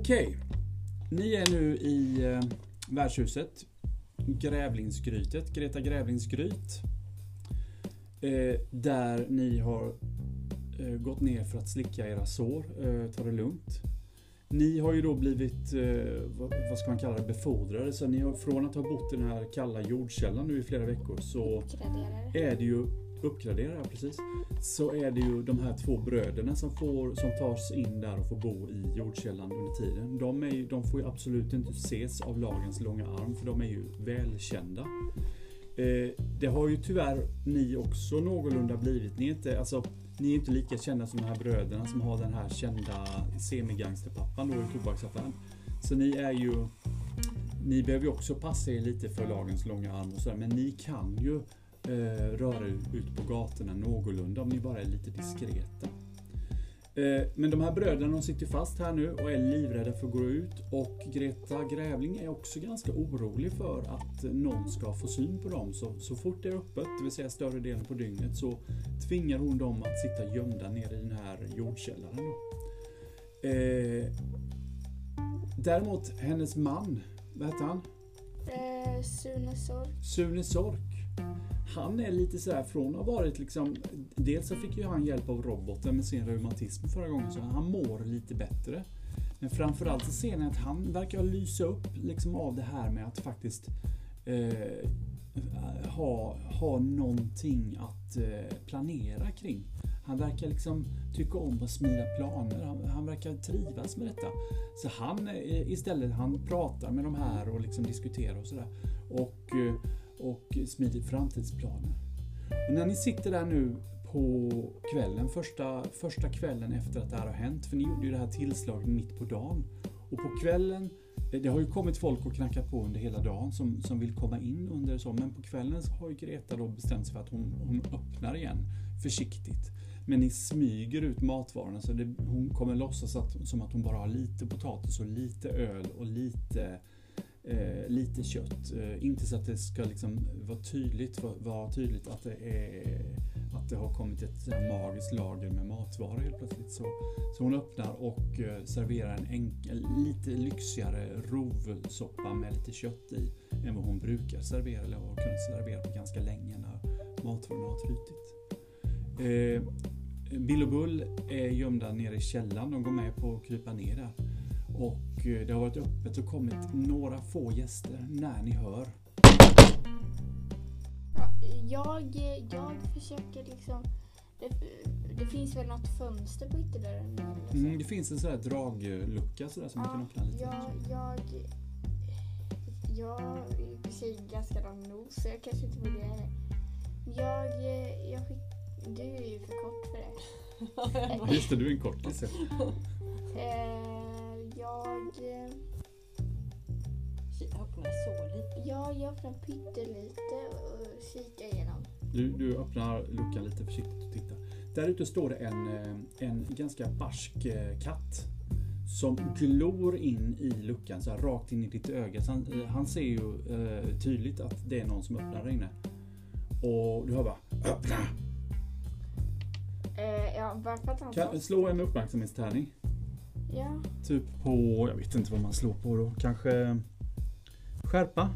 Okej. Ni är nu i eh, värdshuset. Grävlingsgrytet, Greta Grävlingsgryt. Eh, där ni har eh, gått ner för att slicka era sår, eh, ta det lugnt. Ni har ju då blivit, eh, vad, vad ska man kalla det, befordrade. Så ni har från att ha bott i den här kalla jordkällan nu i flera veckor så är det ju Uppgradera, ja precis. Så är det ju de här två bröderna som, får, som tas in där och får bo i jordkällan under tiden. De, är ju, de får ju absolut inte ses av lagens långa arm för de är ju välkända. Eh, det har ju tyvärr ni också någorlunda blivit. Ni är inte, alltså, ni är inte lika kända som de här bröderna som har den här kända semigangsterpappan då i tobaksaffären. Så ni är ju ni behöver ju också passa er lite för lagens långa arm och sådär, men ni kan ju röra er ut på gatorna någorlunda om ni bara är lite diskreta. Eh, men de här bröderna de sitter fast här nu och är livrädda för att gå ut och Greta Grävling är också ganska orolig för att någon ska få syn på dem. Så, så fort det är öppet, det vill säga större delen på dygnet, så tvingar hon dem att sitta gömda nere i den här jordkällaren. Då. Eh, däremot hennes man, vad heter han? Eh, Sune Sork. Sune Sork. Han är lite sådär från att ha varit liksom Dels så fick ju han hjälp av roboten med sin reumatism förra gången så han mår lite bättre. Men framförallt så ser ni att han verkar lysa upp liksom av det här med att faktiskt eh, ha, ha någonting att eh, planera kring. Han verkar liksom tycka om att smida planer. Han, han verkar trivas med detta. Så han eh, istället, han pratar med de här och liksom diskuterar och sådär. Och, eh, och smidig framtidsplaner. Och när ni sitter där nu på kvällen, första, första kvällen efter att det här har hänt, för ni gjorde ju det här tillslaget mitt på dagen. Och på kvällen, eh, det har ju kommit folk och knackat på under hela dagen som, som vill komma in under så, men på kvällen så har ju Greta då bestämt sig för att hon, hon öppnar igen försiktigt. Men ni smyger ut matvarorna så det, hon kommer låtsas att, som att hon bara har lite potatis och lite öl och lite eh, lite kött. Eh, inte så att det ska liksom vara tydligt, vara, tydligt att det, är, att det har kommit ett magiskt lager med matvaror helt plötsligt. Så, så hon öppnar och eh, serverar en enkel, lite lyxigare rovsoppa med lite kött i än vad hon brukar servera eller har kunnat servera på ganska länge när matvarorna har trytit. Eh, Bill och Bull är gömda nere i källaren. De går med på att krypa ner där. Och eh, det har varit öppet och kommit några få gäster när ni hör. Ja, jag, jag försöker liksom... Det, det finns väl något fönster på ytterdörren? Mm, det finns en sån här draglucka sådär som man kan öppna lite. jag, jag, jag är ganska lång nos så jag kanske inte borde göra det. Jag, jag skick, Du är ju för kort för det. Just det, du är en kortis. Ja. Eh, jag, Öppna så lite. ja, jag öppnar pyttelite och kikar igenom. Du, du öppnar luckan lite försiktigt och tittar. Där ute står det en, eh, en ganska barsk eh, katt. Som glor in i luckan, så här, rakt in i ditt öga. Så han, han ser ju eh, tydligt att det är någon som öppnar där inne. Och du hör bara öppna! Eh, ja, bara för att han Kan, slå en uppmärksamhetstärning. Ja, Typ på, jag vet inte vad man slår på då. Kanske skärpa?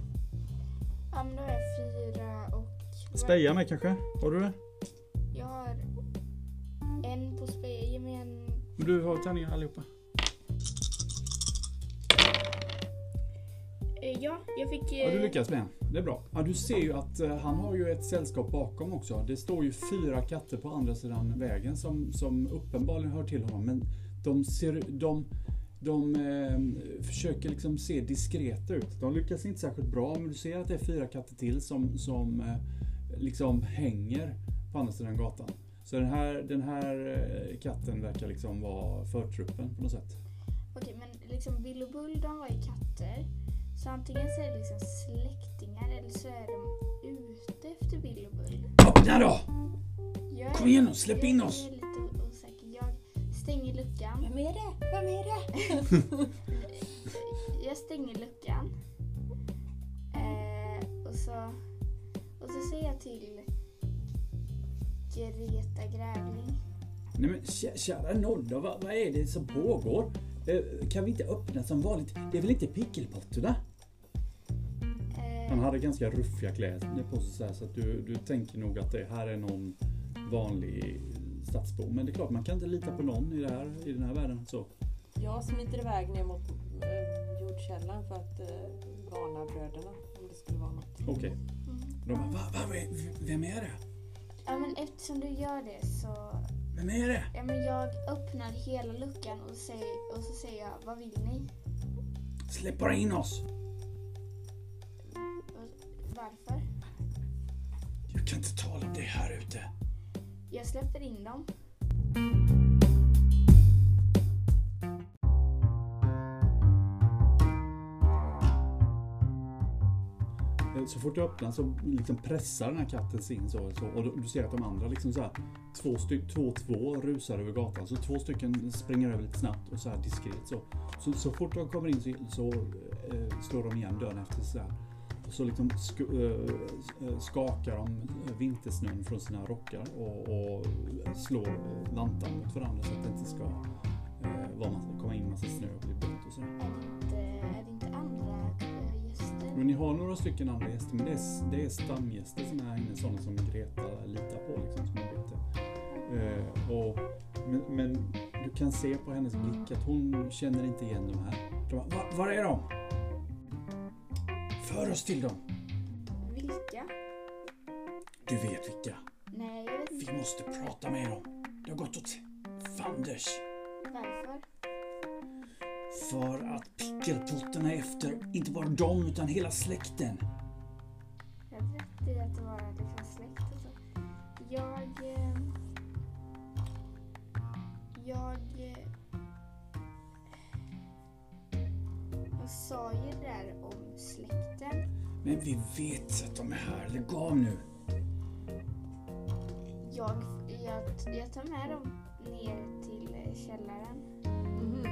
ja, men då har jag fyra och... Speja med kanske? Har du det? Jag har en på speja med en... Men Du har tärningar allihopa. Eh, ja, jag fick... Ja, du eh, lyckas med en. Det är bra. Ja, du ser ju att eh, han har ju ett sällskap bakom också. Det står ju fyra katter på andra sidan vägen som, som uppenbarligen hör till honom. Men de, ser, de, de eh, försöker liksom se diskreta ut. De lyckas inte särskilt bra, men du ser att det är fyra katter till som, som eh, liksom hänger på andra sidan gatan. Så den här, den här eh, katten verkar liksom vara förtruppen på något sätt. Okej, men liksom Bill och Bull de var ju katter. Så antingen så är det liksom släktingar eller så är de ute efter Bill och Bull. Öppna då! Kom igen nu, släpp in oss. Stänger luckan. Vem är det? Vem är det? Jag stänger luckan. Eh, och, så, och så säger jag till Greta Grävling. Nej men kä- kära Nodda, vad, vad är det som pågår? Eh, kan vi inte öppna som vanligt? Det är väl inte pickelpotterna? Eh, Han hade ganska ruffiga kläder på sig så, här, så att du, du tänker nog att det här är någon vanlig stadsbo. Men det är klart, man kan inte lita på någon i, det här, i den här världen. Så. Jag smiter iväg ner mot eh, jordkällan för att eh, varna bröderna om det skulle vara något. Okej. mm. De bara, va, va, ve- vem är det? Ja men eftersom du gör det så... Vem är det? Ja men jag öppnar hela luckan och, säger, och så säger jag, vad vill ni? Släpp bara in oss! Och Varför? Jag kan inte tala om det här ute. Jag släpper in dem. Eh, så fort du öppnar så liksom pressar den här katten sig in så, så och du, ser att de andra liksom så här, två, styck, två två rusar över gatan. Så två stycken springer över lite snabbt och så här diskret så. Så, så fort de kommer in så, så eh, slår de igen dörren efter sig. Så här. Så liksom sk, eh, eh, skakar de vintersnön från sina rockar och, och slår vantar mot varandra så att det inte ska eh, vara massa, komma in massa snö och bli blött och så. Är det inte, andra gäster? Men ni har några stycken andra gäster, men det är, det är stamgäster som är inne, sådana som Greta litar på. Liksom, som bete. eh, och, men, men du kan se på hennes blick att hon känner inte igen de här. De bara, "Va- var är de? För oss till dem. Vilka? Du vet vilka. Nej, jag vet inte. Vi måste prata med dem. Det har gått åt fanders. Varför? För att pickelpotterna är efter, inte bara dem, utan hela släkten. Jag i att det var liksom släkt och så. Jag... Eh, jag... Eh, jag sa ju det där om släkten. Men vi vet att de är här. Lägg av nu. Jag, jag, jag tar med dem ner till eh, källaren. Mhm.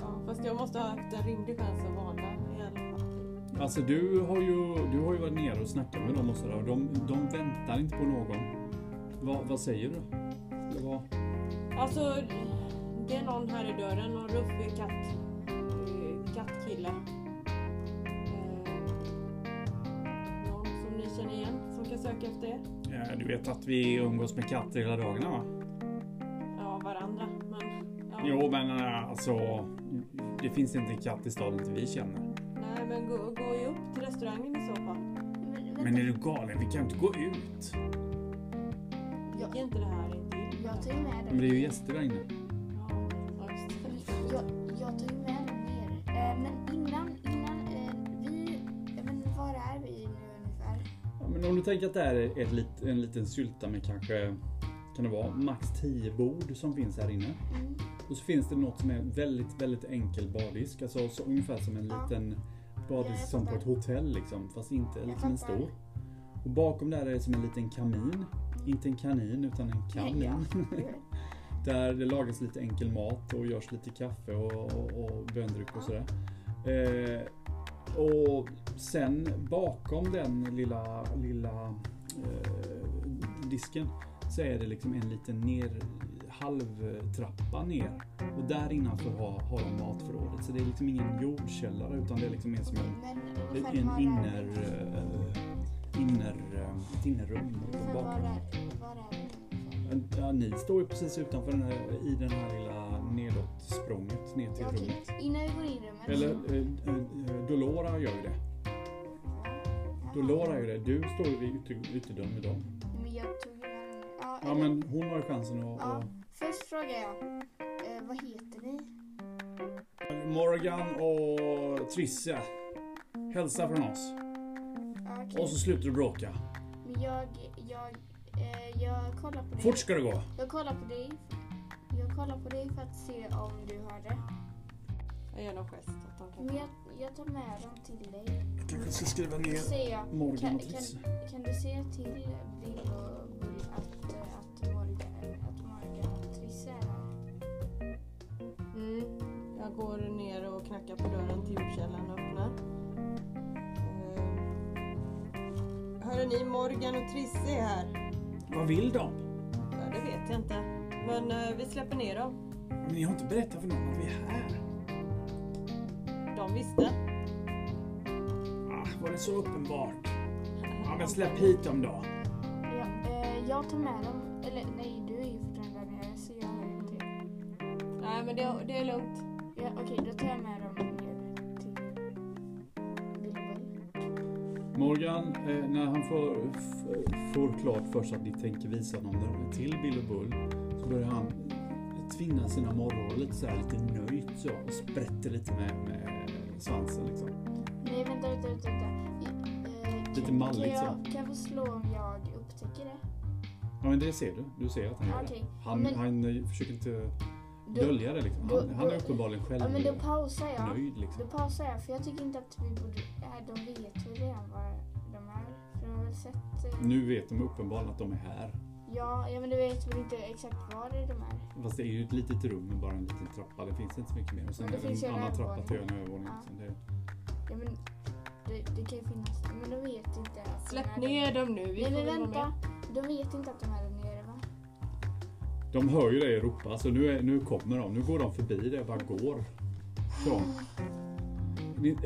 Ja, fast jag måste ha haft en rimlig chans att varna i alla fall. Alltså du har ju, du har ju varit nere och snackat med dem och sådär. De, de väntar inte på någon. Vad, vad säger du? Eller vad? Alltså, det är någon här i dörren, någon ruffig katt, kattkille. Efter er? Ja, du vet att vi umgås med katter hela dagarna va? Ja, varandra. Men, ja. Jo men äh, alltså. Det finns inte en katt i staden inte vi känner. Nej, men gå, gå ju upp till restaurangen i så fall. Men, Men är du galen? Vi kan inte gå ut. Gick inte det här intill? jag tar med dem. Men det är ju gäster där Du tänker att det här är ett lit, en liten sylta med kanske kan det vara max 10 bord som finns här inne. Mm. Och så finns det något som är väldigt, väldigt enkel bardisk. Alltså så, ungefär som en Ja. liten bardisk som på ett hotell liksom. Fast inte liksom en stor. Och bakom där är det som en liten kamin. Inte en kanin utan en kamin. Ja. Där det lagas lite enkel mat och görs lite kaffe och, och, och böndryck och sådär. Eh, och sen bakom den lilla, lilla eh, disken så är det liksom en liten ner, halvtrappa ner. Och där innanför har, har de matförrådet. Så det är liksom ingen jordkällare utan det är liksom mer som en, Men en inner, eh, inner, ett innerrum. Var är, var är ungefär? Ja, ni står ju precis utanför den här, i den här lilla nedåtsprånget ner till okej. rummet. Innan vi går in i rummet Eller så... eh, eh, Dolora gör ju det. Dolora gör det. Du står ju vid ytter, ytterdörren med dem. Men jag tog ju den. Ja, Ja eller- men hon har ju chansen att... Ja. att Först frågar jag, eh, vad heter ni? Morgan och Trisse. Hälsa från oss. Ja, okej. Och så slutar du bråka. Men jag, jag, eh, jag kollar på dig. Fort ska det gå. Jag kollar på dig. Jag kollar på dig för att se om du har det. Jag gör någon gest att de kan Men jag, jag tar med dem till dig. Jag kanske ska skriva ner säger jag, Morgan kan, och kan, kan du säga till Bill och Bull att, eh, att, Morgan, att Morgan och Trisse är här? Mm. Jag går ner och knackar på dörren till jordkällaren och öppnar. Eh, Hörde ni Morgan och Trisse är här? Vad vill de? Ja, det vet jag inte. Men eh, vi släpper ner dem. Men ni har inte berättat för någon att vi är här. De visste. Ah, var det så uppenbart? Ja, men släpp hit dem då. Ja, eh, jag tar med dem. Eller nej, du är ju fortfarande där nere så jag hör inte. Nej men det, det är lugnt. Ja, Okej, då tar jag med dem ner till Bill och Bull. Morgan, eh, när han får, f- får klart för sig att ni tänker visa honom där till Bill och Bull börjar han tvinna sina morrhår lite så här lite nöjt så och sprätter lite med, med svansen liksom. Nej, vänta, vänta, vänta. vänta. Eh, Lite malligt så. kan jag få slå om jag upptäcker det? Ja men det ser du. Du ser att han gör Okej, det. Han, men- han eh, försöker inte Då, dölja det liksom. då- Han, han är uppenbarligen själv ja, men då pausar jag. nöjd liksom. Då pausar jag, för jag tycker inte att vi borde... Äh, de vet väl redan var de är. För de har väl sett... Eh, Nu vet de uppenbarligen att de är här. Ja, ja, men du vet väl inte exakt var de är. Fast det är ju ett litet rum med bara en liten trappa. Det finns inte så mycket mer. Och sen Men det är det en en annan trappa till en övervåning. Ja. Det, Ja, men det, det kan ju finnas... Men de vet inte att de Släpp är ner dem nu. Vi Nej, men vänta. De vet inte att de är där nere, va? de hör ju dig ropa. Så nu, är, nu kommer de. Nu går de förbi det. Bara går. Så.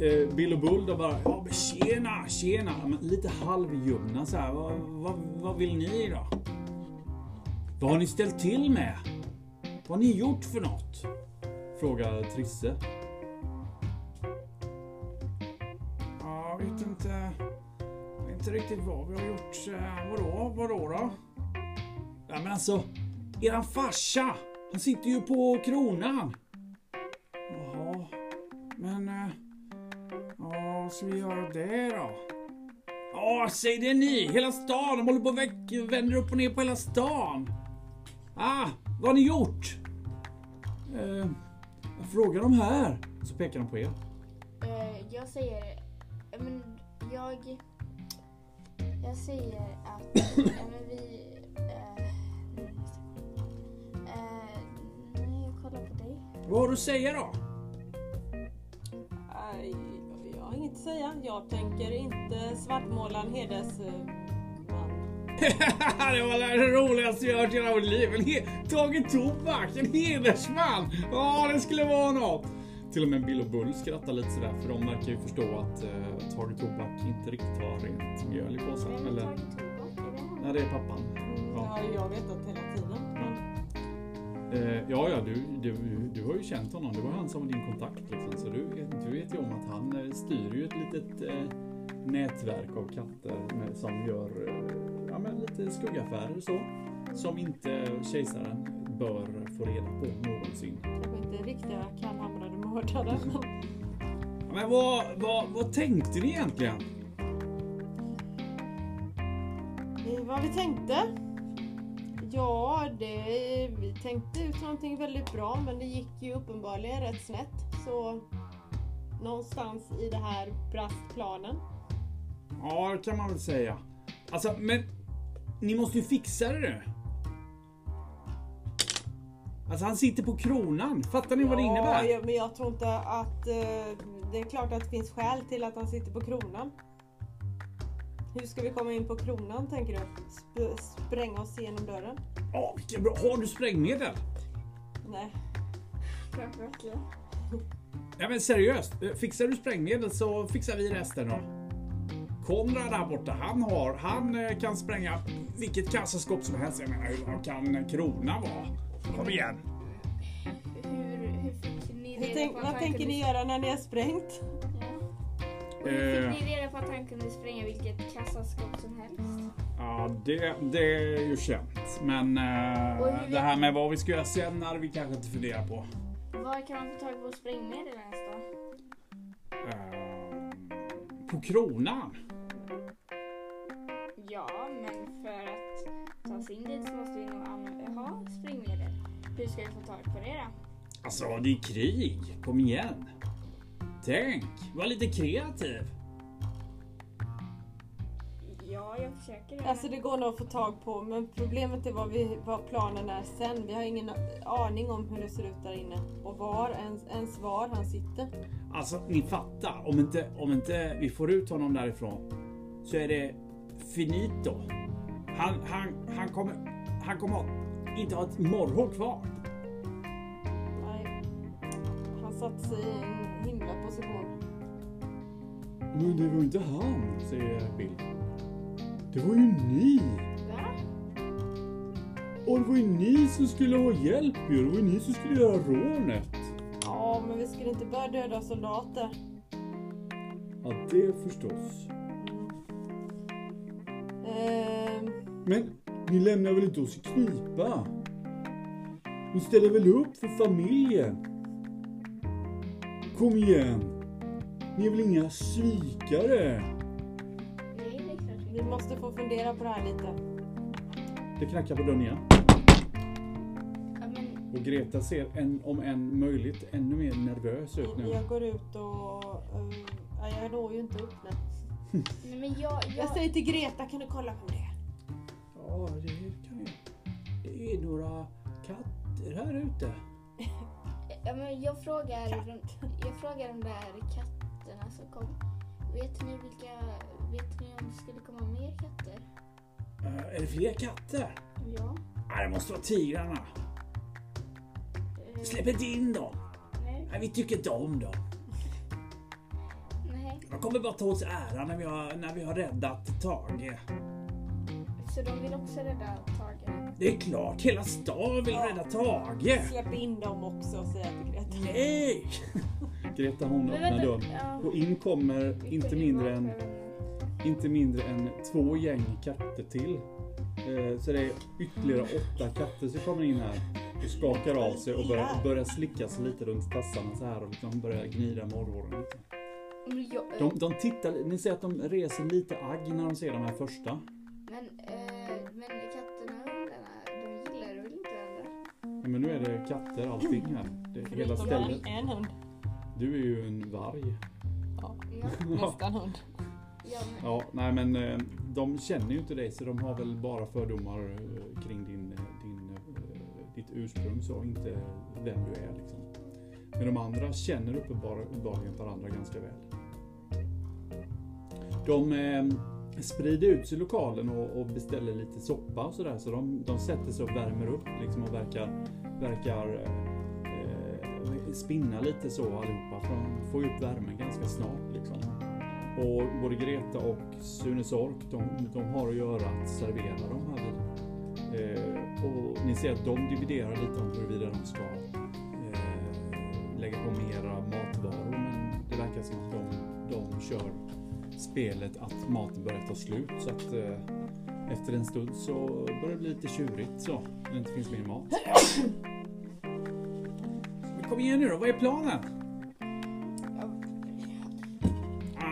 Eh, Bill och Bull de bara, ja men tjena, tjena. Men lite halvljumna så här. Vad, vad, vad vill ni då? Vad har ni ställt till med? Vad har ni gjort för något? Frågar Trisse. Ja, vet inte. Vet inte riktigt vad vi har gjort. Eh, Vadå? Vadå då? Ja men alltså, eran farsa. Han sitter ju på kronan. Jaha. Men... eh, Ja, vad ska vi göra det då? Ja, säg det ni! Hela stan! De håller på och väck, vänder upp och ner på hela stan. Ah, vad har ni gjort? Eh, jag frågar de här. Så pekar de på er. Eh, jag säger... eh, Men jag... Jag säger att... ja, men vi... Eh, eh, nej, jag kollar på dig. Vad har du att säga då? Nej, jag har inget att säga. Jag tänker inte svartmåla en hedersman. det var det roligaste jag hört i hela mitt liv. En Tage Tobak, en hedersman. Ja, det skulle vara något. Till och med Bill och Bull skrattar lite sådär för de verkar ju förstå att eh, Tage Tobak inte riktigt har rent mjöl i påsen. Vem Eller, tagit tobak? Är det han? ja, det är pappan. Ja, jag har vetat hela tiden. Men Eh, ja, ja, du, du, du har ju känt honom. Det var han som var din kontakt. Liksom. Så du, vet- du vet ju om att han eh, styr ju ett litet eh, nätverk av katter med, som gör eh, ja, men lite skuggaffärer så. Som inte kejsaren bör få reda på någonsin. kanske inte riktiga kallhamrade mördare. Men Ja, Men vad, vad, vad tänkte ni egentligen? Vad vi tänkte? Ja, det, vi tänkte ut någonting väldigt bra men det gick ju uppenbarligen rätt snett. Så någonstans i det här brast planen. Ja, det kan man väl säga. Alltså, men ni måste ju fixa det nu. Alltså han sitter på kronan. Fattar ni vad det innebär? Ja, men jag tror inte att... eh, det är klart att det finns skäl till att han sitter på kronan. Hur ska vi komma in på kronan tänker du? Sp- spränga oss igenom dörren? Ja, vilken bra. Har du sprängmedel? Nej. Verkligen. Ja men seriöst, fixar du sprängmedel så fixar vi resten då. Konrad där borta, han har, han eh, kan spränga vilket kassaskåp som helst. Jag menar, hur kan en krona vara? Kom igen. Hur, hur fick ni reda tänk, på att vad tänker kunde... ni göra när ni har sprängt? Ja. Hur Eh. fick ni reda på att han kunde spränga vilket kassaskåp som helst? Ja, det, det är ju känt. Men eh, det här med vad vi ska göra sen hade vi kanske inte funderat på. Var kan man få tag på sprängmedel ens då? Eh, på kronan? Ja, men för att ta sig in dit så måste vi nog använda, ha sprängmedel. Hur ska vi få tag på det då? Alltså, det är krig. Kom igen. Tänk, var lite kreativ. Ja, jag försöker det. Alltså det går nog att få tag på men problemet är vad, vi, vad planen är sen. Vi har ingen aning om hur det ser ut där inne och var ens, ens var han sitter. Alltså, ni fattar. Om inte, om inte vi får ut honom därifrån så är det finito. Han, han, han kommer, han kommer inte ha ett morrhår kvar? Nej. Han satte sig i en himla position. Men det var inte han, säger Bill. Det var ju ni! Va? Och det var ju ni som skulle ha hjälp ju. Det var ju ni som skulle göra rånet. Ja, men vi skulle inte börja döda soldater. Ja, det förstås. Ehm, Men ni lämnar väl inte oss i knipa? Ni ställer väl upp för familjen? Kom igen! Ni är väl inga svikare? Nej, det är klart vi måste få fundera på det här lite. Det knackar på dörren igen. Ja, men Och Greta ser en, om än möjligt ännu mer nervös ut nu. Jag går ut och... Uh, ja, jag når ju inte upp. Nej, men jag... Jag jag säger till Greta, kan du kolla på det? Ja, det kan jag. Det är några katter här ute. ja, men jag frågar... De, jag frågar de där katterna som kom. Vet ni vilka... Vet ni om det skulle komma mer katter? Äh, är det fler katter? Ja. Nej, det måste vara tigrarna. Eh, Släpp inte in dem. Nej. Nej, vi tycker inte om dem. De kommer bara ta oss ära när vi har, när vi har räddat Tage. Så de vill också rädda Tage? Det är klart, hela stan vill rädda Tage. Släpp in dem också, säger jag till Greta. Nej! Greta hon Men öppnar vänta, dörren. ja. Och in kommer inte mindre än, inte mindre än två gäng katter till. Eh, Så det är ytterligare åtta katter som kommer in här och skakar av sig och börjar, börjar slicka sig lite runt tassarna så här och liksom börjar gnida morrhåren lite. Jag, De, de tittar, ni ser att de reser lite agg när de ser de här första. men, eh, men katterna och hundarna, de gillar väl inte varandra? Ja, Men nu är det katter allting här. Det är hela stället. en, en hund. Du är ju en varg. Ja, Ja. nästan hund. ja men, Ja, nej men eh, de känner ju inte dig så de har väl bara fördomar eh, kring din, eh, din, eh, ditt ursprung så inte vem du är liksom. Men de andra känner uppenbarligen varandra ganska väl. De eh, sprider ut sig i lokalen och, och beställer lite soppa och sådär så de, de sätter sig och värmer upp liksom och verkar, verkar eh, spinna lite så allihopa för de får ju upp värmen ganska snart liksom. Och både Greta och Sune Sork, de, de har att göra att servera de här vinerna. Eh, och ni ser att de dividerar lite om huruvida de ska eh, lägga på mera matvaror. Men det verkar som att de, de kör spelet att maten börjar ta slut. Så att eh, efter en stund så börjar det bli lite tjurigt så, när det inte finns mer mat. Men kom igen nu då, vad är planen?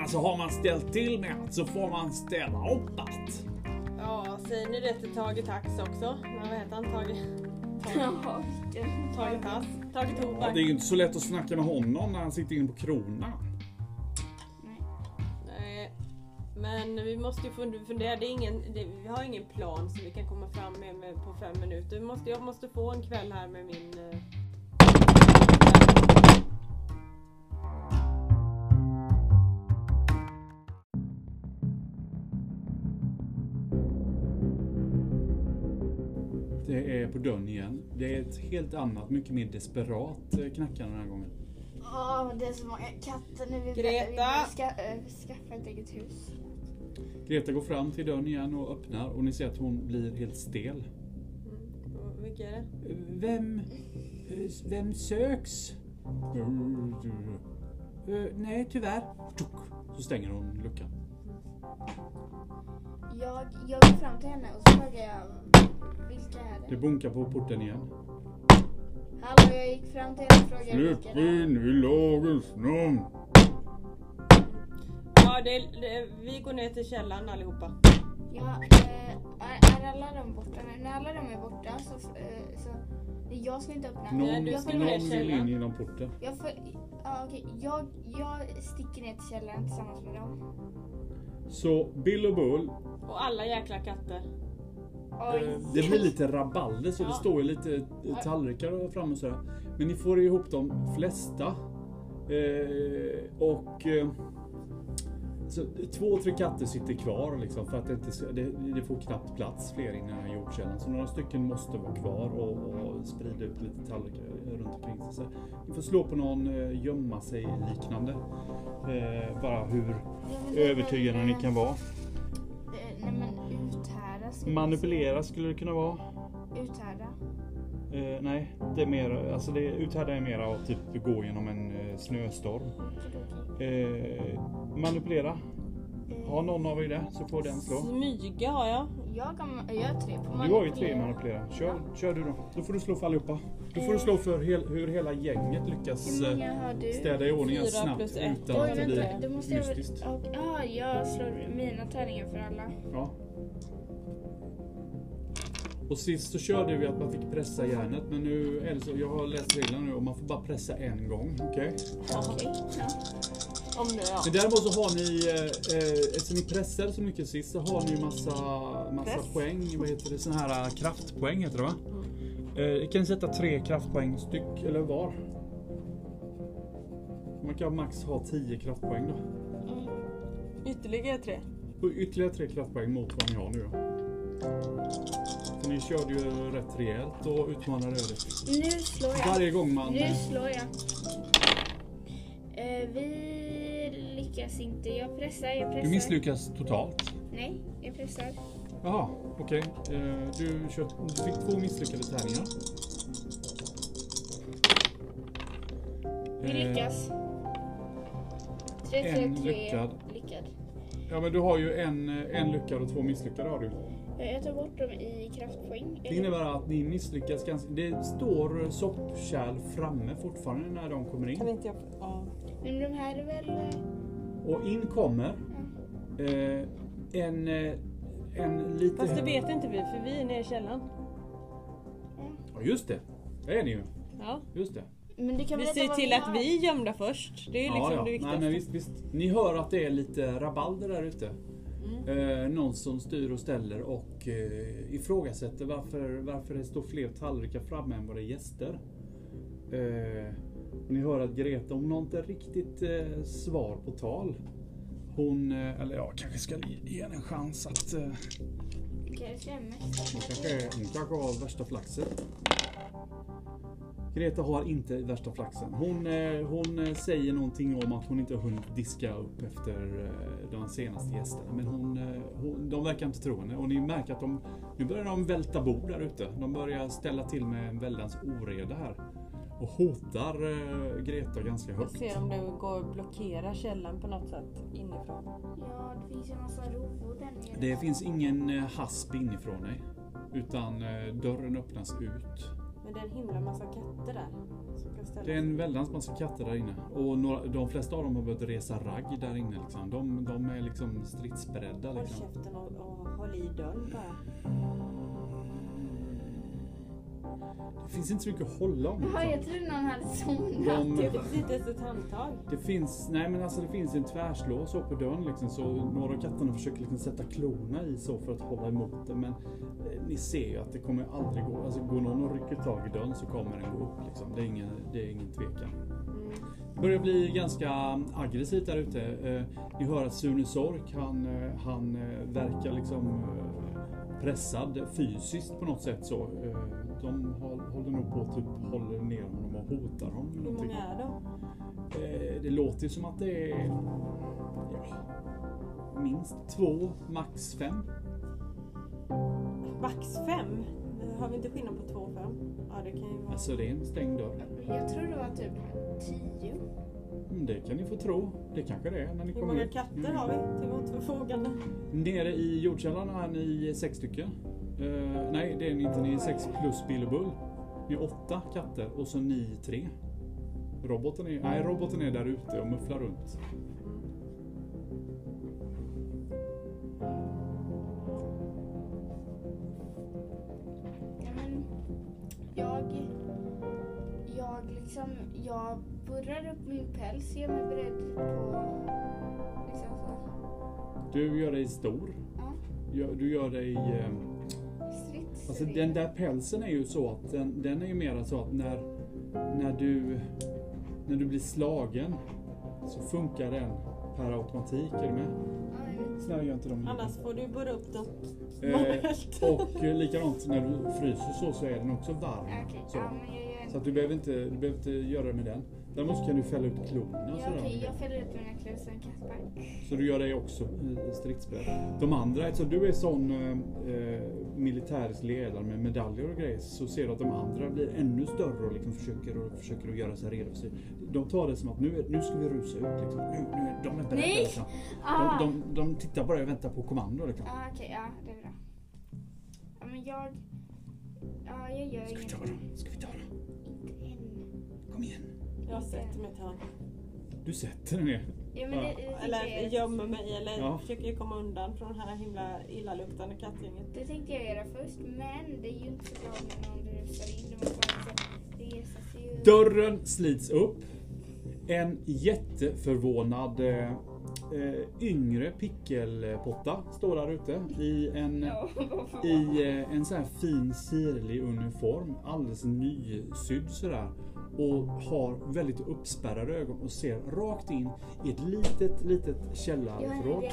Alltså har man ställt till med allt så får man ställa upp allt. Ja, säger ni det till Tage Tax också? Men vad heter han? Tage? ja, Tage Tass? Tage Ja, Tobak? det är ju inte så lätt att snacka med honom när han sitter inne på kronan. Men vi måste ju fund- fundera. Det är ingen, det, vi har ingen plan som vi kan komma fram med, med på fem minuter. Vi måste, jag måste få en kväll här med min... eh, Det är på dörren igen. Det är ett helt annat, mycket mer desperat eh, knackande den här gången. Åh, det är så många katter nu. Vi Greta! Vi behöver ska, äh, skaffa ett eget hus. Greta går fram till dörren igen och öppnar och ni ser att hon blir helt stel. Mm, vilka är det? Vem... Vem söks? Eh, nej, tyvärr. Så stänger hon luckan. Jag, jag går fram till henne och så frågar jag vilka är Det det? bunkar på porten igen. Hallå, jag gick fram till henne och frågade Släpp vilka det är. in i lagens namn. Ja, det, det, vi går ner till källaren allihopa. Ja, eh, är, är alla de borta nu? När alla de är borta så... Eh, så nej, jag ska inte öppna. Någon, jag, ska följer med. någon vill källaren. in genom porten. Jag, för, ja, okej. jag, jag sticker ner till källaren tillsammans med dem. Så Bill och Bull, Och alla jäkla katter. Oj. eh, det blir lite rabalder så det Ja. står ju lite eh, tallrikar framme och sådär. Men ni får ihop de flesta. Eh, och eh, så två, tre katter sitter kvar liksom för att det, inte, det, det får knappt plats fler i den här jordkällan. Så några stycken måste vara kvar och, och sprida ut lite tallrikar runt omkring sig. Ni får slå på någon eh, gömma sig liknande. Eh, bara hur övertygande ni kan vara. eh, Nej men uthärda. Manipulera skulle det kunna vara. Uthärda. Eh, nej, det är mer, alltså det uthärda är mer att typ gå genom en eh, snöstorm. Eh, manipulera. Har någon av er det så får den slå. Smyga har jag. Jag, kan, jag har tre på Du har ju tre manipulera. Kör, kör du då. Då får du slå för allihopa. Då får du slå för hel, hur hela gänget lyckas eh, har städa i ordningen Fyra snabbt plus ett. utan Oj, att det blir Då måste jag väl... mystiskt. och- Ja, jag slår mina tärningar för alla. Ja. Och sist så körde vi att man fick pressa järnet men nu är det så, jag har läst reglerna nu och man får bara pressa en gång. Okej? Okej. Ja. Om nu ja. Men däremot så har ni, eh, eh, eftersom ni pressade så mycket sist så har ni massa, massa Press. poäng. Vad heter det? Såna här eh, kraftpoäng heter det va? Eh, kan ni sätta tre kraftpoäng styck eller var? Man kan max ha 10 kraftpoäng då. Mm. Ytterligare tre. Och ytterligare tre kraftpoäng mot vad ni har nu då. Ni körde ju rätt rejält och utmanade ödet. Nu slår jag. Varje gång man... Nu slår jag. Eh, vi lyckas inte. Jag pressar, jag pressar. Du misslyckas totalt. Nej, jag pressar. Jaha, okej. Eh, du, du fick två misslyckade tärningar. Vi Eh, lyckas. Tre, en lyckad. lyckad. Ja men du har ju en, en lyckad och två misslyckade har du. Eh, Jag tar bort dem i kraftpoäng. Det innebär att ni misslyckas ganska... Det står soppkärl framme fortfarande när de kommer Kan in. inte jag... Ja. Men de här är väl... eh, Och in kommer eh, en, eh, en lite... Fast det vet inte vi för vi är nere i källaren. Ja just det, det är ni ju. Ja. Just det. Men du kan Vi ser till vi att vi är gömda först. Det är ju liksom det Nej, viktigaste. men visst, visst. Ni hör att det är lite rabalder där ute. Mm. Eh, någon som styr och ställer och eh, ifrågasätter varför, varför det står fler tallrikar framme än vad det är gäster. Eh, ni hör att Greta, hon har inte riktigt eh, svar på tal. Hon, eh, eller jag kanske ska ge henne en chans att... Eh, Kanske är hon, kanske, hon kanske har värsta flaxen. Greta har inte värsta flaxen. Hon, eh, hon eh, säger någonting om att hon inte har hunnit diska upp efter eh, de senaste gästerna. Men hon, hon, de verkar inte tro henne. Och ni märker att de, nu börjar de välta bord där ute. De börjar ställa till med en väldans oreda här. Och hotar Greta ganska Jag högt. ser om det går att blockera källan på något sätt inifrån. Ja, det finns ju en massa rovor där nere. Det finns ingen hasp inifrån dig. Utan dörren öppnas ut. Men det är en himla massa katter där. Det är en väldans massa katter där inne. Och några, de flesta av dem har börjat resa ragg där inne. Liksom. De, de är liksom stridsberedda. Håll Liksom. käften och, och håll i dörren bara. Det finns inte så mycket att hålla om. Jaha, jag Liksom. trodde någon hade somnat. De, Det finns inte ens ett handtag. det finns, nej men alltså det finns en tvärslå så på dörren liksom, så några av katterna försöker liksom sätta klorna i så för att hålla emot det men eh, ni ser ju att det kommer aldrig gå. Alltså går någon och rycker tag i dörren så kommer den gå upp liksom. Det är ingen, det är ingen tvekan. Mm. Det börjar bli ganska aggressivt där ute. Eh, Ni hör att Sune Sork, han, eh, han eh, verkar liksom eh, pressad fysiskt på något sätt så. Eh, De håll- håller nog på att typ håller ner honom och hotar honom. Hur någonting. många är de? Eh, Det låter ju som att det är ja, minst två, max fem. Max fem? Har vi inte skillnad på två och fem? Ja det kan ju vara. Alltså det är en stängd dörr. Jag tror det var typ tio. Mm, Det kan ni få tro. Det kanske det är när ni Hur kommer många ut. katter har vi till vårt förfogande? Nere i jordkällaren är ni sex stycken. Eh, nej, det är ni inte. Ni är sex plus Bill och Bull. Ni är åtta katter och så ni tre. Roboten är, nej, roboten är där ute och mufflar runt. Ja, men jag, jag liksom, jag burrar upp min päls, gör mig beredd på liksom så. Du gör dig stor. Ja, Du gör dig... Eh. Alltså den där pälsen är ju så att den, den är ju mera så att när, när du när du blir slagen så funkar den per automatik. Är du med? Snälla gör inte de. Annars får du burra upp den. Eh, och eh, likadant när du fryser så, så är den också varm. Okej, Så. Så att du behöver inte, du behöver inte göra det med den. Däremot kan du fälla ut klorna. Ja, okej, jag fäller ut mina klor som en kattbank. Så du gör det också i stridsspel. De andra, eftersom du är sån eh, eh, militärisk ledare med medaljer och grejer så ser du att de andra blir ännu större och liksom försöker, och försöker att göra sig redo. De tar det som att nu, är, nu ska vi rusa ut. Liksom. Nu, nu, är- de är beredda. Nej! Liksom. Ah. De, de, de tittar bara och väntar på kommando. Liksom. Ja, okej, ja, det är bra. Ja, men jag... Ja, jag gör Ska vi ta dem? Ska vi ta dem? Inte än. Kom igen. Jag sätter mig ett hörn. Du sätter dig ner. Ja, men det, det, Eller jag, gömmer mig eller Ja. försöker komma undan från det här himla illaluktande kattgänget. det tänkte jag göra först, men det är ju inte så bra när någon rusar in. Det måste man resa sig upp. Dörren slits upp. En jätteförvånad eh, yngre pickelpotta står där ute i en, i eh, en sån här fin sirlig uniform. Alldeles nysydd sådär. Och har väldigt uppspärrade ögon och ser rakt in i ett litet, litet källarförråd.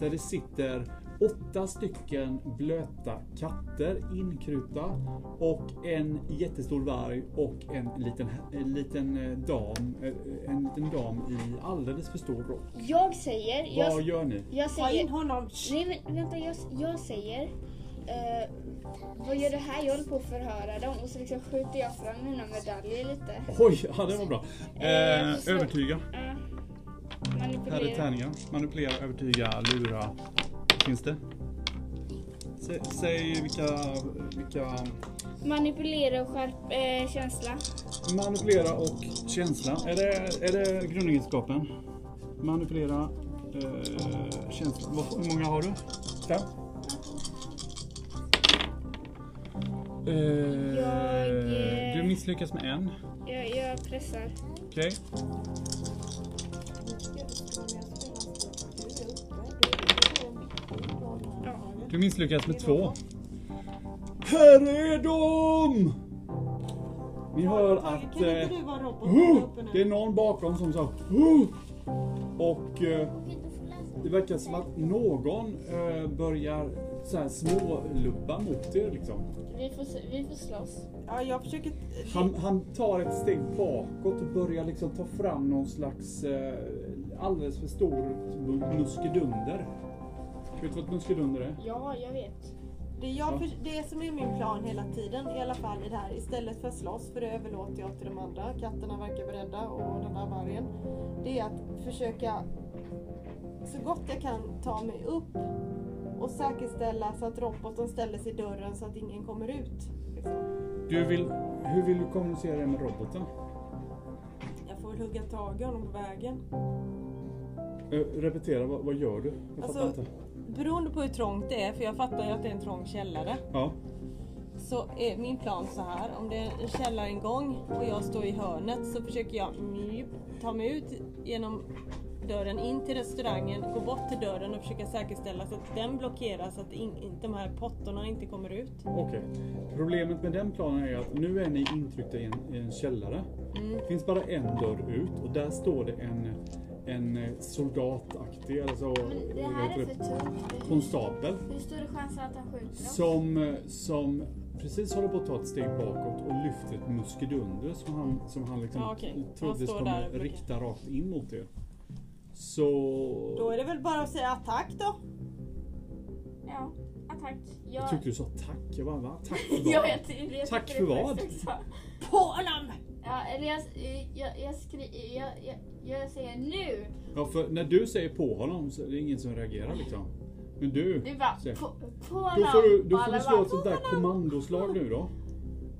Där det sitter åtta stycken blöta katter inkrutna och en jättestor varg och en liten, en liten eh, dam, eh, en liten dam i alldeles för stor rock. Jag säger... Vad Jag, gör ni? jag Ta in säger... honom! Nej men vänta, jag, jag säger... Eh, vad gör du här? Jag håller på att förhöra dem och så liksom skjuter jag fram mina medaljer lite. Oj, ja det var bra. Eh, Eh, så- övertyga. Uh, Här är manipulera. tärningar. Manipulera, övertyga, lura. Finns det? Sä, säg vilka, vilka... Manipulera och skärp eh, känsla. Manipulera och känsla. Är det, är det grundegenskapen? Manipulera, eh, känsla. Hur många har du? Fem? Jag, eh, Du misslyckas med en. Jag, jag pressar. Okej. Du misslyckas med två. Här är de! Ni hör att... Kan eh, inte du vara robot Oh, det är någon bakom som sa oh, Och eh, det verkar som att någon eh, börjar så här smålubba mot er liksom. Vi får, vi får slåss. Ja, jag försöker... Han, han tar ett steg bakåt och börjar liksom ta fram någon slags eh, alldeles för stor muskedunder. Vet du vad ett muskedunder är? Ja, jag vet. Det, jag, för, det som är min plan hela tiden, i alla fall i det här, istället för att slåss, för det överlåter jag till de andra, katterna verkar beredda och den här vargen, det är att försöka så gott jag kan ta mig upp och säkerställa så att roboten ställer sig i dörren så att ingen kommer ut. Liksom. Du vill, hur vill du kommunicera med roboten? Jag får väl hugga tag i honom på vägen. Eh, repetera, vad, vad gör du? Jag fattar Alltså- inte. Beroende på hur trångt det är, för jag fattar ju att det är en trång källare, Ja. så är min plan så här. Om det är en källaringång och jag står i hörnet så försöker jag mjup, ta mig ut genom dörren in till restaurangen, gå bort till dörren och försöka säkerställa så att den blockeras så att in, in, de här pottorna inte kommer ut. Okej. Problemet med den planen är att nu är ni intryckta i en, i en källare. Mm. Det finns bara en dörr ut och där står det en, en eh, soldataktig, alltså Men det här är för tungt. konstapel. Hur stor är chansen att han skjuter oss? Som, eh, som precis håller på att ta ett steg bakåt och lyfter ett muskedunder som han, som han liksom Ja, okej. Han troligtvis står kommer där och blockerar. rikta rakt in mot er. Så... Då är det väl bara att säga attack då. Ja, attack. Jag, Jag tyckte du sa tack. Jag bara, va? Tack för vad? jag vet, jag Tack för vad? På honom! Ja, eller jag, jag, jag, skri, jag, jag, jag säger nu. Ja, för när du säger på honom så är det ingen som reagerar liksom. Men du, Du bara säger- på, på då honom. får du, då får du slå bara, ett sånt där kommandoslag nu då.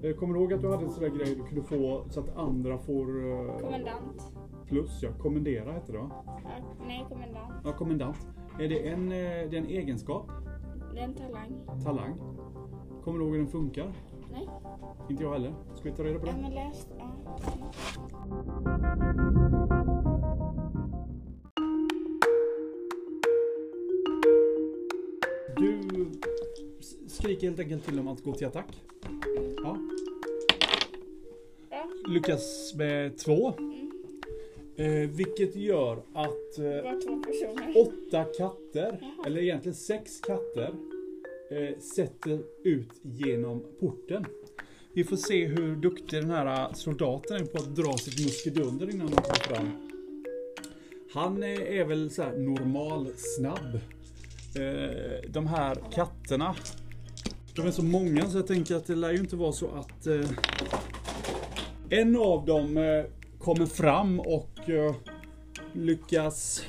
Eh, Kommer du ihåg att du hade en sån där grej du kunde få så att andra får eh, Kommandant. Plus? Ja, kommendera heter det va? Ja, nej, kommandant. Ja, kommendant. Är det en, eh, det är en egenskap? Det är en talang. Talang? Kommer du ihåg hur den funkar? Nej. Inte jag heller. Ska vi ta reda på Ja, det? men läs. Ja. Du skriker helt enkelt till dem att gå till attack. Ja. Ja. Lyckas med två. Eh, vilket gör att eh, åtta katter, Jaha. eller egentligen sex katter, eh, sätter ut genom porten. Vi får se hur duktig den här soldaten är på att dra sitt muskedunder innan han kommer fram. Han är, är väl så här normal snabb. Eh, de här katterna, de är så många så jag tänker att det lär ju inte vara så att eh, en av dem eh, kommer fram och eh, lyckas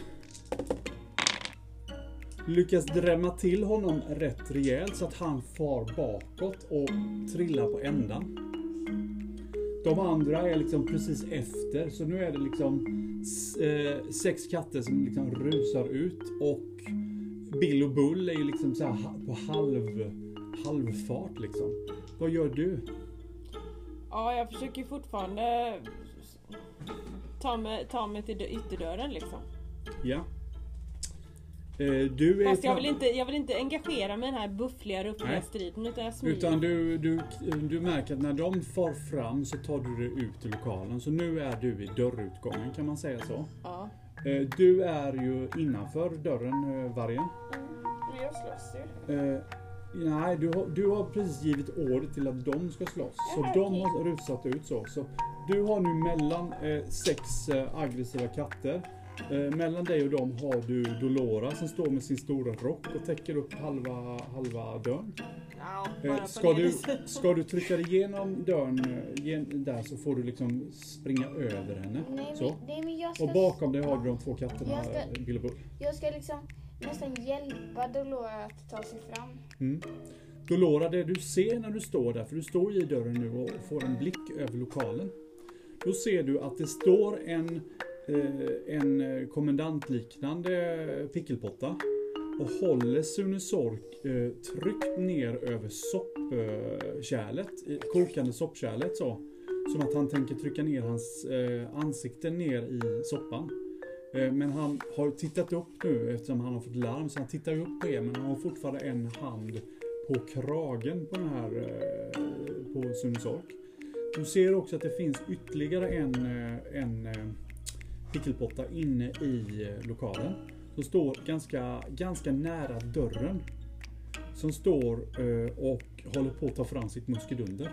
lyckas drämma till honom rätt rejält så att han far bakåt och trillar på ändan. De andra är liksom precis efter så nu är det liksom eh, sex katter som liksom rusar ut och Bill och Bull är ju liksom så här på halv, halvfart liksom. Vad gör du? Ja, jag försöker fortfarande ta mig, ta mig till dö- ytterdörren liksom. Ja. Eh, du är Fast jag vill, inte, jag vill inte engagera mig i den här buffliga, ruffiga Nej. striden utan jag smyger. Utan du, du, du märker att när de far fram så tar du dig ut i lokalen. Så nu är du i dörrutgången kan man säga så. Ja. Eh, Du är ju innanför dörren, eh, vargen. Men jag slåss ju. Eh, Nej, du har, du har precis givit order till att de ska slåss. Så Jaha, de har rusat ut så. så du har nu mellan eh, sex eh, aggressiva katter. Eh, mellan dig och dem har du Dolora som står med sin stora rock och täcker upp halva, halva dörren. Eh, ska, du, ska du trycka dig igenom dörren eh, gen, där så får du liksom springa över henne. Nej Så. men, nej, men jag ska, Och bakom dig har du de två katterna, Jag ska- eh, Bull. jag ska liksom nästan hjälpa Dolora att ta sig fram. Mm. Dolora, det du ser när du står där, för du står ju i dörren nu och får en blick över lokalen. Då ser du att det står en, eh, en eh, kommendantliknande pickelpotta och håller Sune Sork eh, tryckt ner över soppkärlet, eh, kokande soppkärlet så. Som att han tänker trycka ner hans eh, ansikte ner i soppan. Eh, men han har tittat upp nu eftersom han har fått larm så han tittar upp på er men han har fortfarande en hand på kragen på den här eh, på Sunesork. Du ser också att det finns ytterligare en, eh, en pickelpotta inne i lokalen. Som står ganska, ganska nära dörren. Som står och håller på att ta fram sitt muskedunder.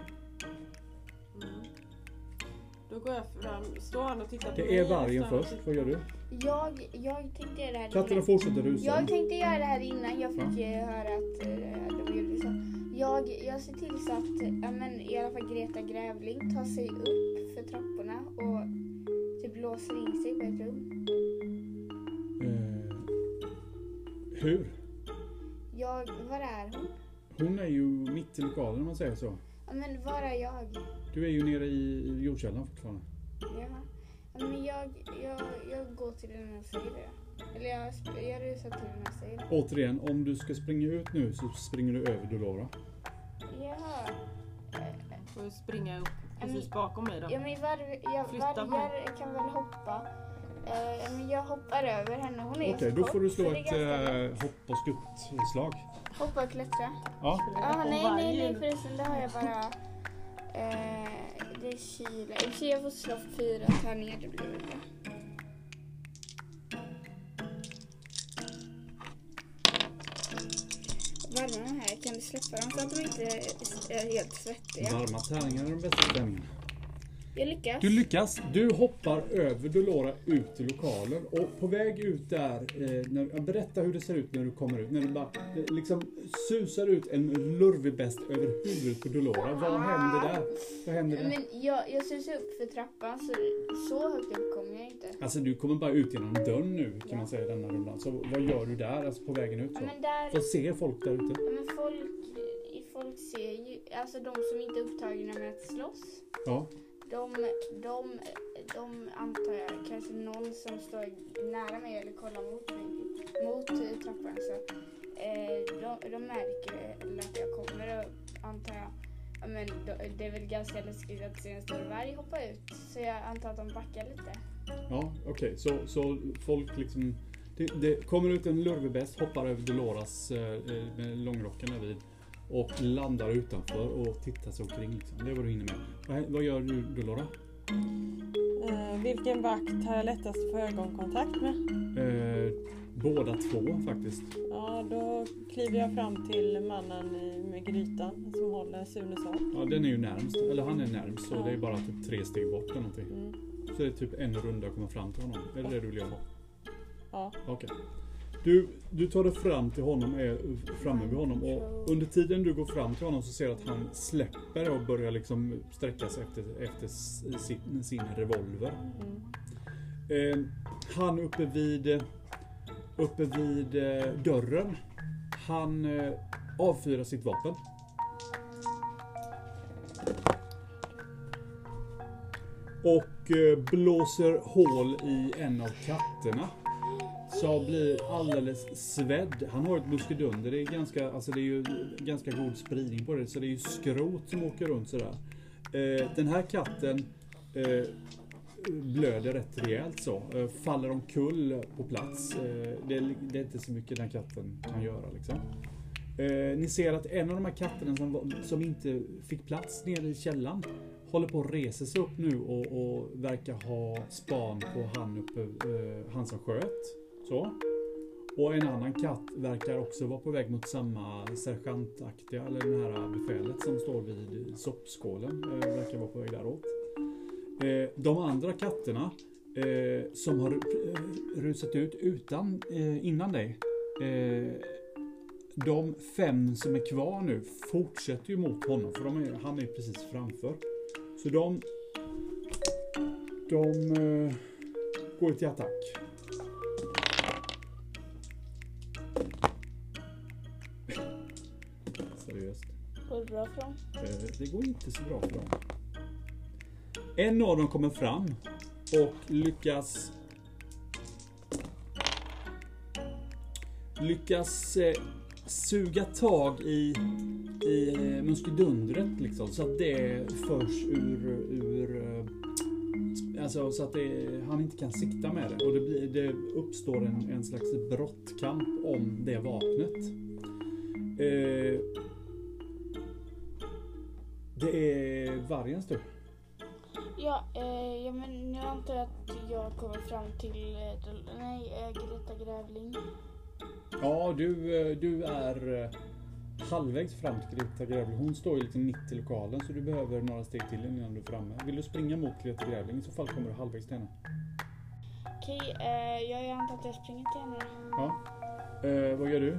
Då går jag fram, står han och tittar på mig? Det är vargen står han och först. Vad gör du? Jag, jag tänkte göra det här Katterna innan. fortsätter rusa. Jag tänkte göra det här innan jag fick Ja. eh, höra att eh, de gjorde så. Jag, jag ser till så att ja, men, i alla fall Greta Grävling tar sig upp för trapporna och typ låser in sig på ett rum. Eh, hur? Jag, var är hon? Hon är ju mitt i lokalen om man säger så. Ja, men var är jag? Du är ju nere i jordkällaren fortfarande. Ja, men jag, jag, jag går till den här sidan. Eller jag, jag rusar till den här sidan. Återigen, om du ska springa ut nu så springer du över Dolora. Jaha. Får springa upp men- precis bakom mig då? Ja men var, jag, Flytta vargar kan väl hoppa. Eh, men jag hoppar över henne. Hon är Okej, så då får du slå ett eh, hopp och skuttslag. Hoppa och klättra. Ja, Ah, nej, nej, nej förresten. Det har jag bara... Eh, det är Chile. I och för sig jag får slå fyra tärningar. Det blir väl bra. Varma här. Kan du släppa dem så att de inte är helt svettiga? varma tärningar är de bästa tärningarna. Jag lyckas. Du lyckas. Du hoppar över Dolora ut i lokalen och på väg ut där, eh, när, ja, berätta hur det ser ut när du kommer ut. När du bara eh, liksom susar ut en lurvebäst över huvudet på Dolora. Vad händer där? Vad händer där? Men jag, jag susar upp för trappan så, så högt upp kommer jag inte. Alltså du kommer bara ut genom dörren nu kan man säga denna rundan. Så vad gör du där, alltså på vägen ut? Ja, Så? men där... Vad ser folk där ute? Ja, men folk, folk ser ju, alltså de som inte är upptagna med att slåss. Ja. De, de, de antar jag, kanske någon som står nära mig eller kollar mot mig, mot trappan. Så, eh, de, de märker väl att jag kommer och antar jag, men det är väl ganska läskigt att se en stor varg hoppa ut. Så jag antar att de backar lite. Ja, okej. Så, så folk liksom... Det, det kommer ut en lurvebäst, hoppar över Doloras eh, eh med långrocken vid och landar utanför och tittar sig omkring. Liksom. Det är vad du hinner med. Vad, gör du Dolora? Eh, vilken vakt har jag lättast att få ögonkontakt med? Eh, båda två faktiskt. Ja, då kliver jag fram till mannen i- med grytan som håller Sunes håll. Ja, den är ju närmst. Eller han är närmst så Ja. det är bara typ tre steg bort eller någonting. Mm. Så det är typ en runda att komma fram till honom. Är det det du vill göra? Ja. Okej. Du, du tar dig fram till honom, är framme vid honom och under tiden du går fram till honom så ser du att han släpper och börjar liksom sträcka sig efter, efter sin, sin revolver. Mm. Eh, han uppe vid, uppe vid eh, dörren. Han eh, avfyrar sitt vapen. Och eh, blåser hål i en av katterna. Så blir alldeles svedd. Han har ett muskedunder. Det är, ganska, alltså det är ju ganska god spridning på det. Så det är ju skrot som åker runt sådär. Eh, den här katten eh, blöder rätt rejält så. Eh, Faller omkull på plats. Eh, Det är, det är inte så mycket den katten kan göra liksom. Eh, Ni ser att en av de här katterna som, som inte fick plats nere i källan håller på att resa sig upp nu och, och verkar ha span på han, uppe, eh, han som sköt. Så. Och en annan katt verkar också vara på väg mot samma sergeantaktiga, eller det här befälet som står vid soppskålen. Eh, verkar vara på väg däråt. Eh, de andra katterna eh, som har eh, rusat ut utan, eh, innan dig. Eh, de fem som är kvar nu fortsätter ju mot honom för de är, han är precis framför. Så de, de eh, går till attack. Det går inte så bra för dem. En av dem kommer fram och lyckas lyckas eh, suga tag i, i eh, muskedundret liksom så att det förs ur, ur eh, Alltså så att det, han inte kan sikta med det och det, blir, det uppstår en, en slags brottkamp om det vapnet. Eh, det är vargens tur. Ja, eh, ja, men nu antar jag att jag kommer fram till... Eh, nej, eh, Greta Grävling. Ja, du, eh, du är eh, halvvägs fram till Greta Grävling. Hon står ju lite mitt i lokalen så du behöver några steg till innan du är framme. Vill du springa mot Greta Grävling i så fall kommer du halvvägs till henne. Okej, eh, jag antar att jag springer till henne. Ja. Eh, vad gör du?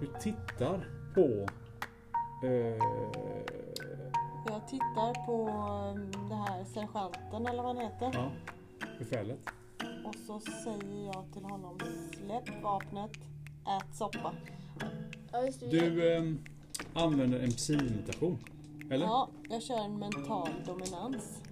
Du tittar på... Eh, Jag tittar på um, det här sergeanten eller vad han heter. ja, befälet. Och så säger jag till honom släpp vapnet, ät soppa. Ja, just det. Du eh, använder en psi-imitation. Eller? Ja, jag kör en mental dominans.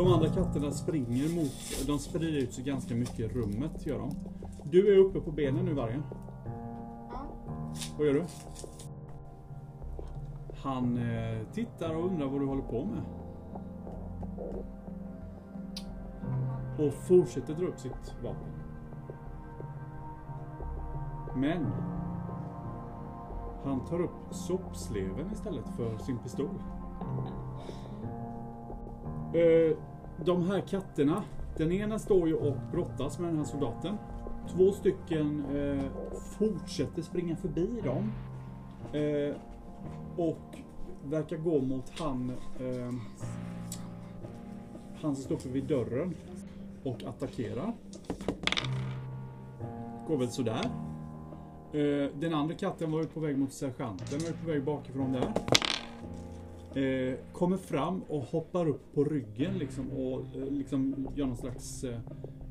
De andra katterna springer mot, de sprider ut sig ganska mycket i rummet gör de. Du är uppe på benen nu vargen. Ja. Vad gör du? Han eh, tittar och undrar vad du håller på med. Och fortsätter dra upp sitt vapen. Men han tar upp soppsleven istället för sin pistol. Eh, de här katterna, den ena står ju och brottas med den här soldaten. Två stycken eh, fortsätter springa förbi dem. Eh, och verkar gå mot han, eh, han som står vid dörren och attackerar. Går väl sådär. Eh, den andra katten var ju på väg mot sergeanten, var ju på väg bakifrån där. Eh, kommer fram och hoppar upp på ryggen liksom och eh, liksom gör någon slags eh,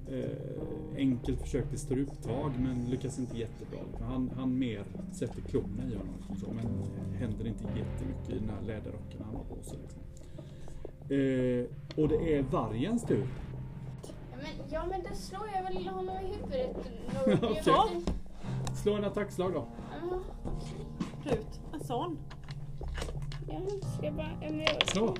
eh, enkelt försök till struptag men lyckas inte jättebra. Han, han mer sätter klorna i honom liksom, så, men händer inte jättemycket i den här läderrocken han har på sig. Liksom. Eh, och det är vargens tur. Ja, men, ja, men då slår jag väl honom i huvudet. Okej. Ja. Slå en attackslag då. Ja, Rut, en sån. Ja, ska bara... Slå.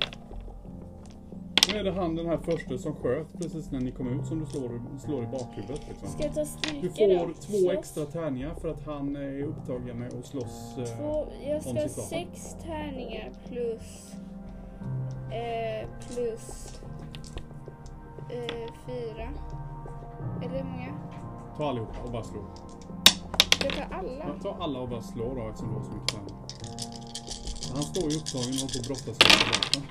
Nu är det han den här första som sköt precis när ni kom ut som du slår, slår i bakhuvudet. Liksom. Ska jag ta Du stryka får då? två Slåss. extra tärningar för att han är upptagen med att slåss. eh, Två, jag ska om ha sitt vapen. sex tärningar plus... Eh, plus... Eh, fyra. Eller hur många? Ta allihopa och bara slå. Ska jag ta alla? Ja, ta alla och bara slå då eftersom du har så mycket tärningar. Han står ju upptagen och håller på att brottas med vapen.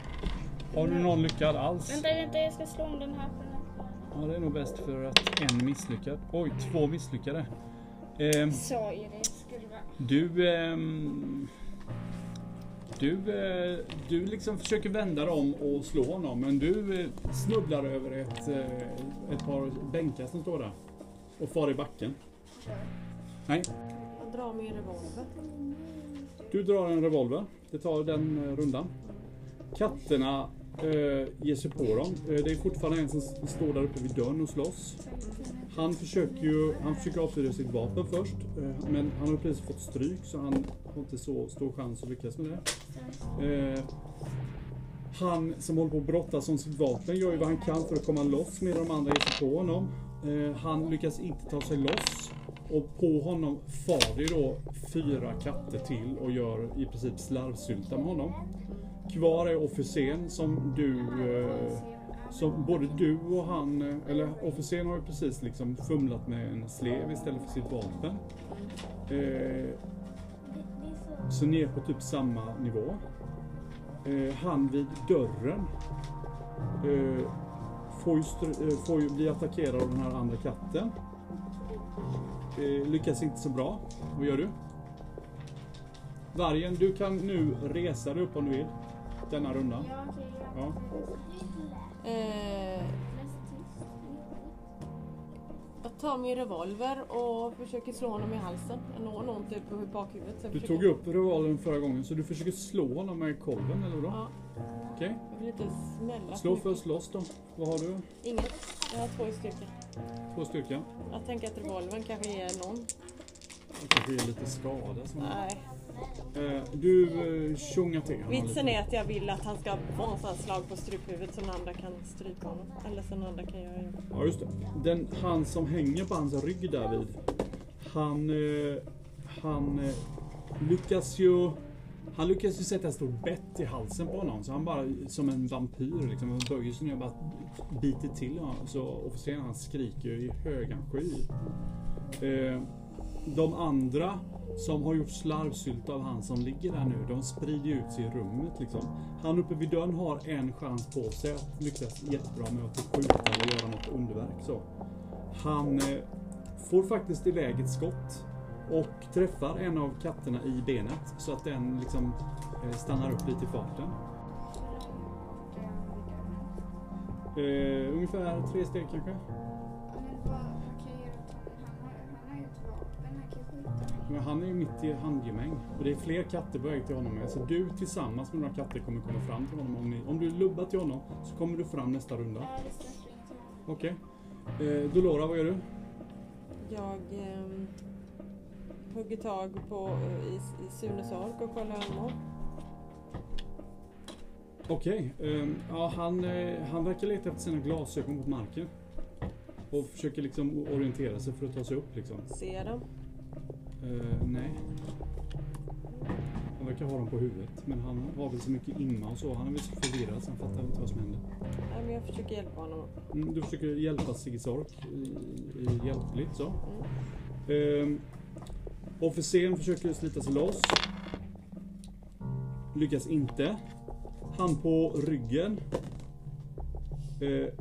Har du någon lyckad alls? Vänta, vänta, jag ska slå om den här. Ja, det är nog bäst för att en misslyckad. Oj, två misslyckade. Ehm, Sa ju det skulle vara. du... ehm, du, eh, du liksom försöker vända dem och slå honom men du eh, snubblar över ett, eh, ett par bänkar som står där. Och far i backen. Nej, Jag drar min revolver du drar en revolver. Det tar den eh, rundan. Katterna eh, ger sig på dem. Eh, det är fortfarande en som s- står där uppe vid dörren och slåss. Han försöker ju han försöker avfyra sitt vapen först. Eh, men han har precis fått stryk så han har inte så stor chans att lyckas med det. Eh, han som håller på att brottas om sitt vapen gör ju vad han kan för att komma loss medan de andra ger sig på honom. Eh, han lyckas inte ta sig loss. Och på honom far det då fyra katter till och gör i princip slarvsylta med honom. Kvar är officeren som du eh, som både du och han, eh, eller officeren har ju precis liksom fumlat med en slev istället för sitt vapen. Eh, så ni är på typ samma nivå. Eh, han vid dörren eh, får, ju eh, får ju bli attackerad av den här andra katten. Lyckas inte så bra. Vad gör du? Vargen, du kan nu resa dig upp om du vill. Denna rundan. Ja. Eh, jag tar min revolver och försöker slå honom i halsen. Jag når någon typ på bakhuvudet. så jag Du försöker- tog upp revolvern förra gången så du försöker slå honom med kolven eller vadå? Ja, Okej. jag vill inte smälla Slå för för mycket. slåss då. Vad har du? Inget. Jag har två i styrka. Två styrka. Jag tänker att revolvern kanske ger någon. Det kanske är lite skada. Som... Nej. Eh, du eh, tjongar till honom Vitsen är att jag vill att han ska få en sån slag på struphuvudet så den andra kan stryka honom. Eller så den andra kan göra. Ja, just det. Den, han som hänger på hans rygg där vid. Han, eh, han eh, lyckas ju han lyckas ju sätta ett stort bett i halsen på honom. Så han bara som en vampyr liksom. Han böjer sig ner och bara biter till honom. Så officeren han skriker i högan sky. Eh, de andra som har gjort slarvsylta av han som ligger där nu, de sprider ut sig i rummet liksom. Han uppe vid dörren har en chans på sig att lyckas jättebra med att skjuta eller göra något underverk. Så. Han eh, får faktiskt iväg ett skott och träffar en av katterna i benet så att den liksom eh, stannar upp lite i farten. Uh, ungefär tre steg kanske. Men han är ju mitt i handgemäng och det är fler katter på väg till honom med. Så du tillsammans med några katter kommer komma fram till honom. Om, ni, om du lubbar till honom så kommer du fram nästa runda. Okej. Eh, Dolora, vad gör du? Jag Eh hugger tag på, eh, i, i Sunes ork och kollar honom. Okej. ehm, ja, han, eh, han verkar leta efter sina glasögon på marken. Och försöker liksom orientera sig för att ta sig upp liksom. Ser jag dem? Eh, nej. Han verkar ha dem på huvudet. Men han har väl så mycket imma och så. Han är väl så förvirrad så han fattar inte vad som händer. Nej, men jag försöker hjälpa honom. Mm, du försöker hjälpa Sigge Sork i, i hjälpligt så. Mm. Ehm, officeren försöker slita sig loss. Lyckas inte. Han på ryggen. Eh,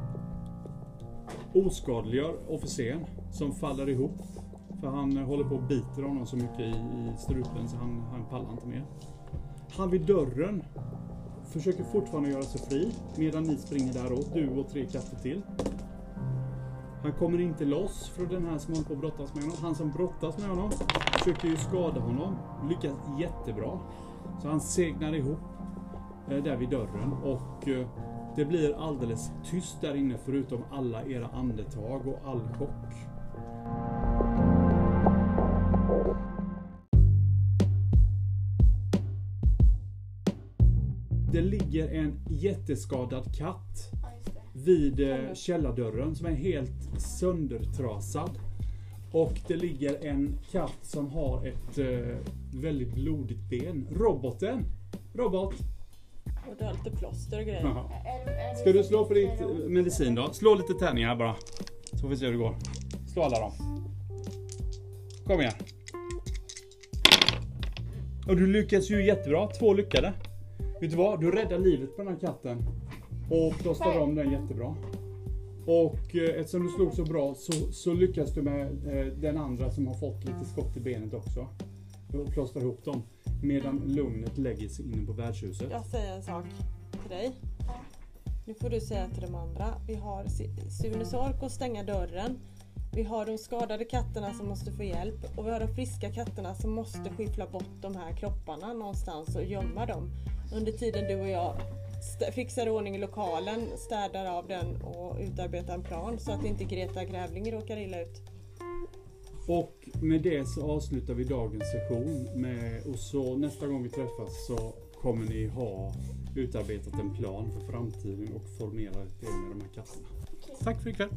oskadliggör officeren som faller ihop. För han eh, håller på och biter honom så mycket i, i strupen så han, han pallar inte mer. Han vid dörren försöker fortfarande göra sig fri medan ni springer däråt, du och tre katter till. Han kommer inte loss för den här som håller på att brottas med honom. Han som brottas med honom försöker ju skada honom. Lyckas jättebra. Så han segnar ihop eh, där vid dörren och eh, det blir alldeles tyst där inne förutom alla era andetag och all chock. Det ligger en jätteskadad katt vid eh, källardörren som är helt söndertrasad. Och det ligger en katt som har ett eh, väldigt blodigt ben. Roboten! Robot! Och du har lite plåster och grejer. Jaha. Det Ska du slå på ditt eh, medicin då? Slå lite tärningar bara. Så får vi se hur det går. Slå alla dem. Kom igen. Och du lyckas ju jättebra. Två lyckade. Vet du vad? Du räddar livet på den här katten. Och plåstrar om den jättebra. Och eh, eftersom du slog så bra så, så lyckas du med eh, den andra som har fått lite skott i benet också. Och plåstra ihop dem. Medan lugnet lägger sig inne på värdshuset. Jag säger en sak till dig. Nu får du säga till de andra. Vi har Sune Sunes ork att stänga dörren. Vi har de skadade katterna som måste få hjälp och vi har de friska katterna som måste skyffla bort de här kropparna någonstans och gömma dem. Under tiden du och jag fixar ordning i lokalen, städar av den och utarbetar en plan så att inte Greta Grävling råkar illa ut. Och med det så avslutar vi dagens session. Med, och så nästa gång vi träffas så kommer ni ha utarbetat en plan för framtiden och formerat det med de här katterna. Tack för ikväll!